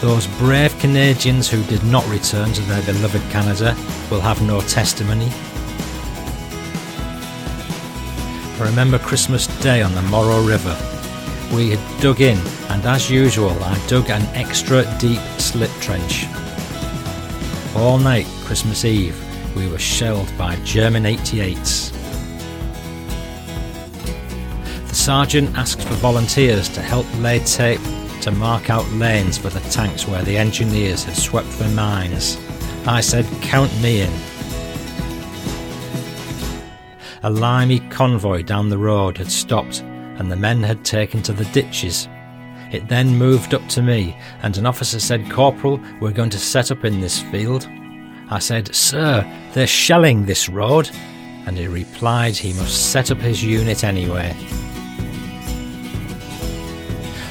A: Those brave Canadians who did not return to their beloved Canada will have no testimony. I remember Christmas Day on the Moro River. We had dug in, and as usual, I dug an extra deep slip trench. All night, Christmas Eve, we were shelled by German 88s. The sergeant asked for volunteers to help lay tape to mark out lanes for the tanks where the engineers had swept for mines. I said, Count me in. A limey convoy down the road had stopped and the men had taken to the ditches. It then moved up to me, and an officer said, Corporal, we're going to set up in this field. I said, Sir, they're shelling this road. And he replied he must set up his unit anyway.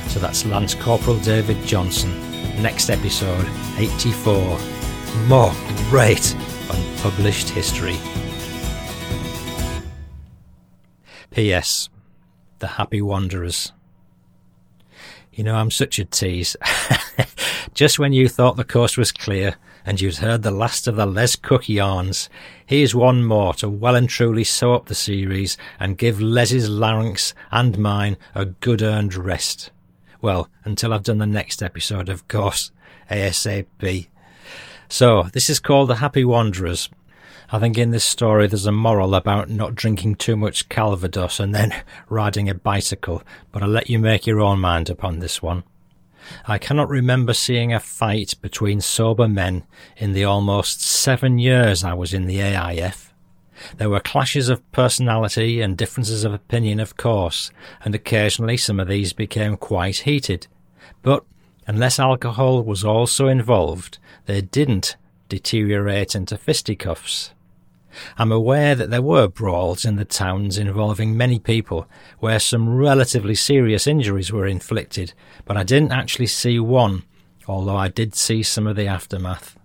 A: So that's Lance Corporal David Johnson. Next episode, 84. More great unpublished history. P.S. The Happy Wanderers. You know, I'm such a tease. [LAUGHS] Just when you thought the coast was clear and you'd heard the last of the Les Cook yarns, here's one more to well and truly sew up the series and give Les's larynx and mine a good earned rest. Well, until I've done the next episode, of course, ASAP. So, this is called The Happy Wanderers. I think in this story there's a moral about not drinking too much Calvados and then [LAUGHS] riding a bicycle, but I'll let you make your own mind upon this one. I cannot remember seeing a fight between sober men in the almost seven years I was in the AIF. There were clashes of personality and differences of opinion, of course, and occasionally some of these became quite heated. But unless alcohol was also involved, they didn't deteriorate into fisticuffs. I'm aware that there were brawls in the towns involving many people where some relatively serious injuries were inflicted, but I didn't actually see one, although I did see some of the aftermath.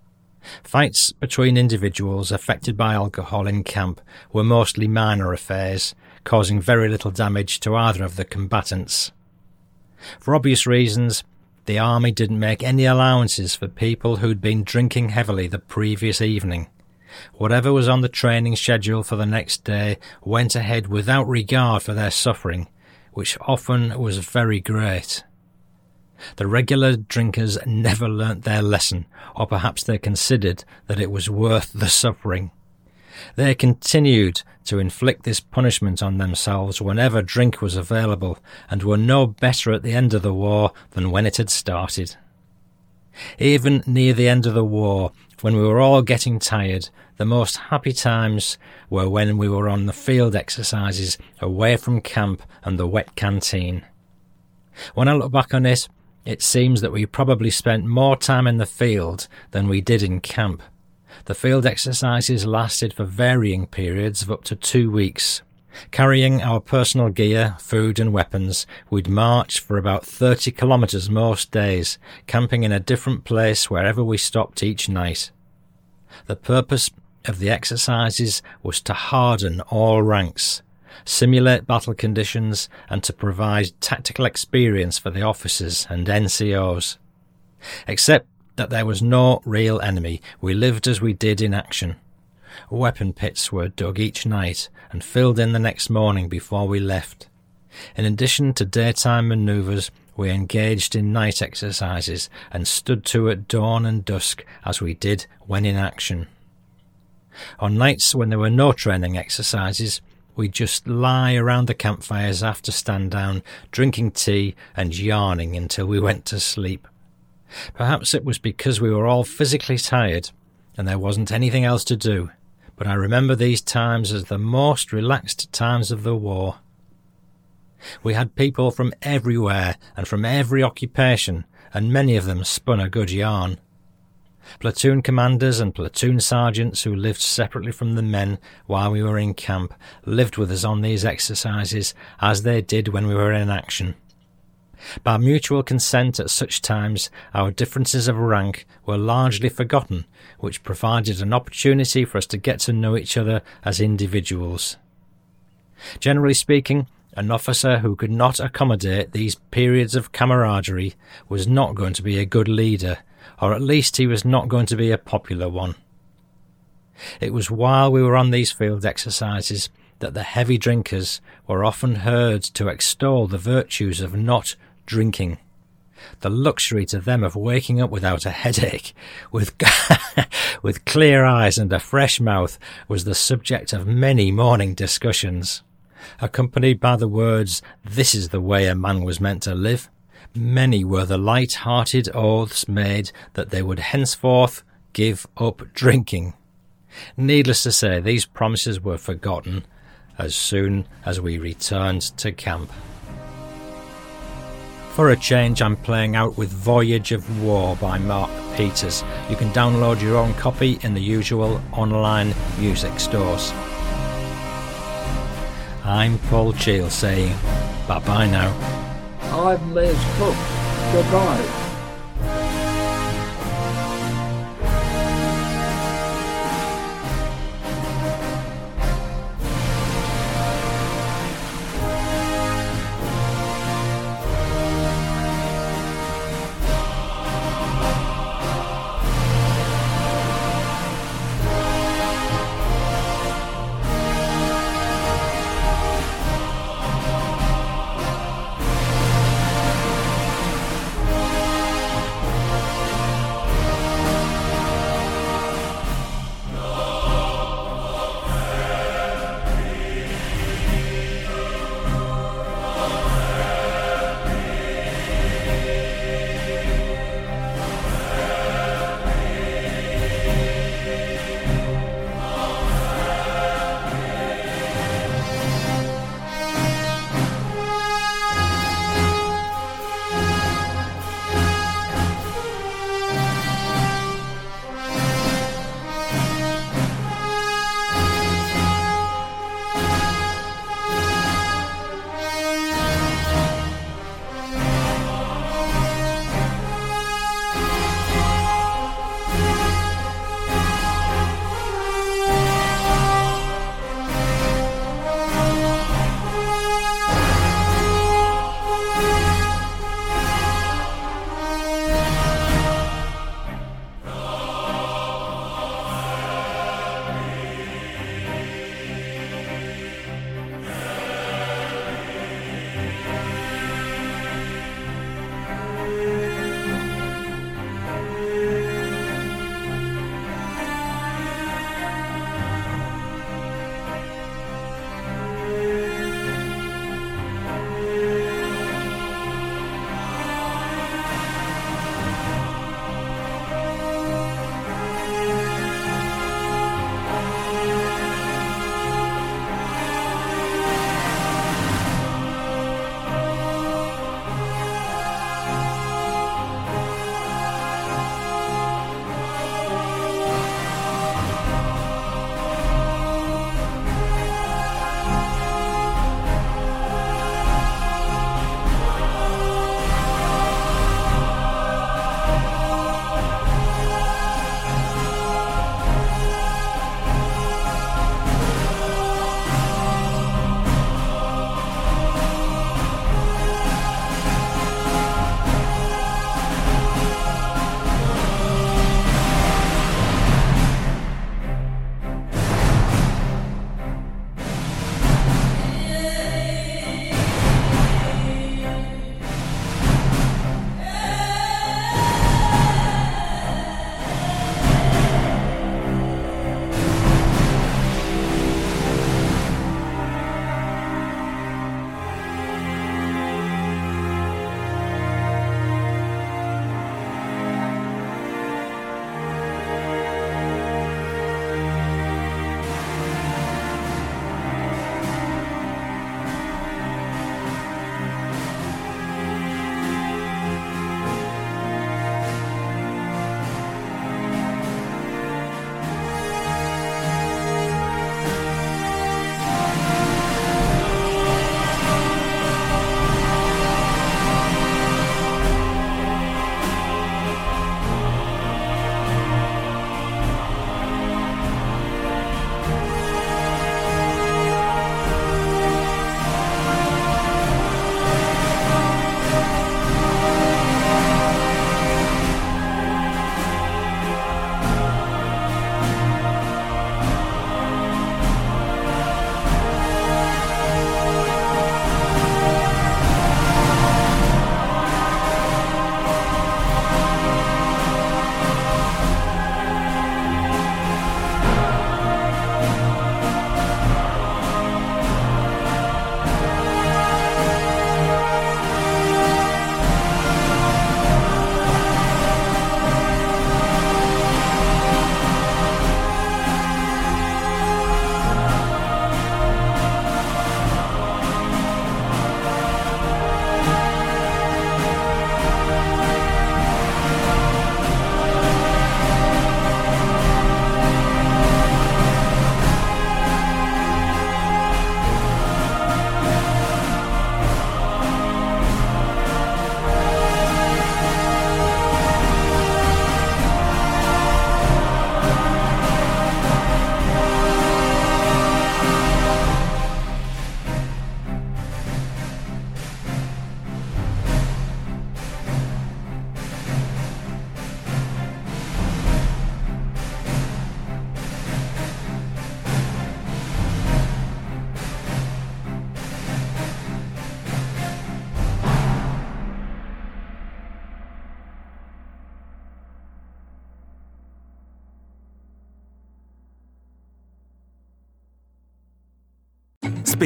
A: Fights between individuals affected by alcohol in camp were mostly minor affairs, causing very little damage to either of the combatants. For obvious reasons, the army didn't make any allowances for people who'd been drinking heavily the previous evening. Whatever was on the training schedule for the next day went ahead without regard for their suffering, which often was very great. The regular drinkers never learnt their lesson, or perhaps they considered that it was worth the suffering. They continued to inflict this punishment on themselves whenever drink was available, and were no better at the end of the war than when it had started. Even near the end of the war, when we were all getting tired, the most happy times were when we were on the field exercises away from camp and the wet canteen. When I look back on it, it seems that we probably spent more time in the field than we did in camp. The field exercises lasted for varying periods of up to two weeks. Carrying our personal gear, food and weapons, we'd march for about 30 kilometres most days, camping in a different place wherever we stopped each night. The purpose of the exercises was to harden all ranks. simulate battle conditions, and to provide tactical experience for the officers and NCOs. Except that there was no real enemy, we lived as we did in action. Weapon pits were dug each night and filled in the next morning before we left. In addition to daytime manoeuvres, we engaged in night exercises and stood to at dawn and dusk as we did when in action. On nights when there were no training exercises, we'd just lie around the campfires after stand down, drinking tea and yarning until we went to sleep. Perhaps it was because we were all physically tired and there wasn't anything else to do, but I remember these times as the most relaxed times of the war. We had people from everywhere and from every occupation, and many of them spun a good yarn. Platoon commanders and platoon sergeants who lived separately from the men while we were in camp lived with us on these exercises as they did when we were in action. By mutual consent at such times, our differences of rank were largely forgotten, which provided an opportunity for us to get to know each other as individuals. Generally speaking, an officer who could not accommodate these periods of camaraderie was not going to be a good leader, or at least he was not going to be a popular one. It was while we were on these field exercises that the heavy drinkers were often heard to extol the virtues of not drinking. The luxury to them of waking up without a headache, [LAUGHS] with, [LAUGHS] with clear eyes and a fresh mouth, was the subject of many morning discussions accompanied by the words, This is the way a man was meant to live. Many were the light hearted oaths made that they would henceforth give up drinking. Needless to say, these promises were forgotten as soon as we returned to camp. For a change, I'm playing out with Voyage of War by Mark Peters. You can download your own copy in the usual online music stores. I'm Paul Cheall saying bye bye now.
B: I'm Les Cook. Goodbye.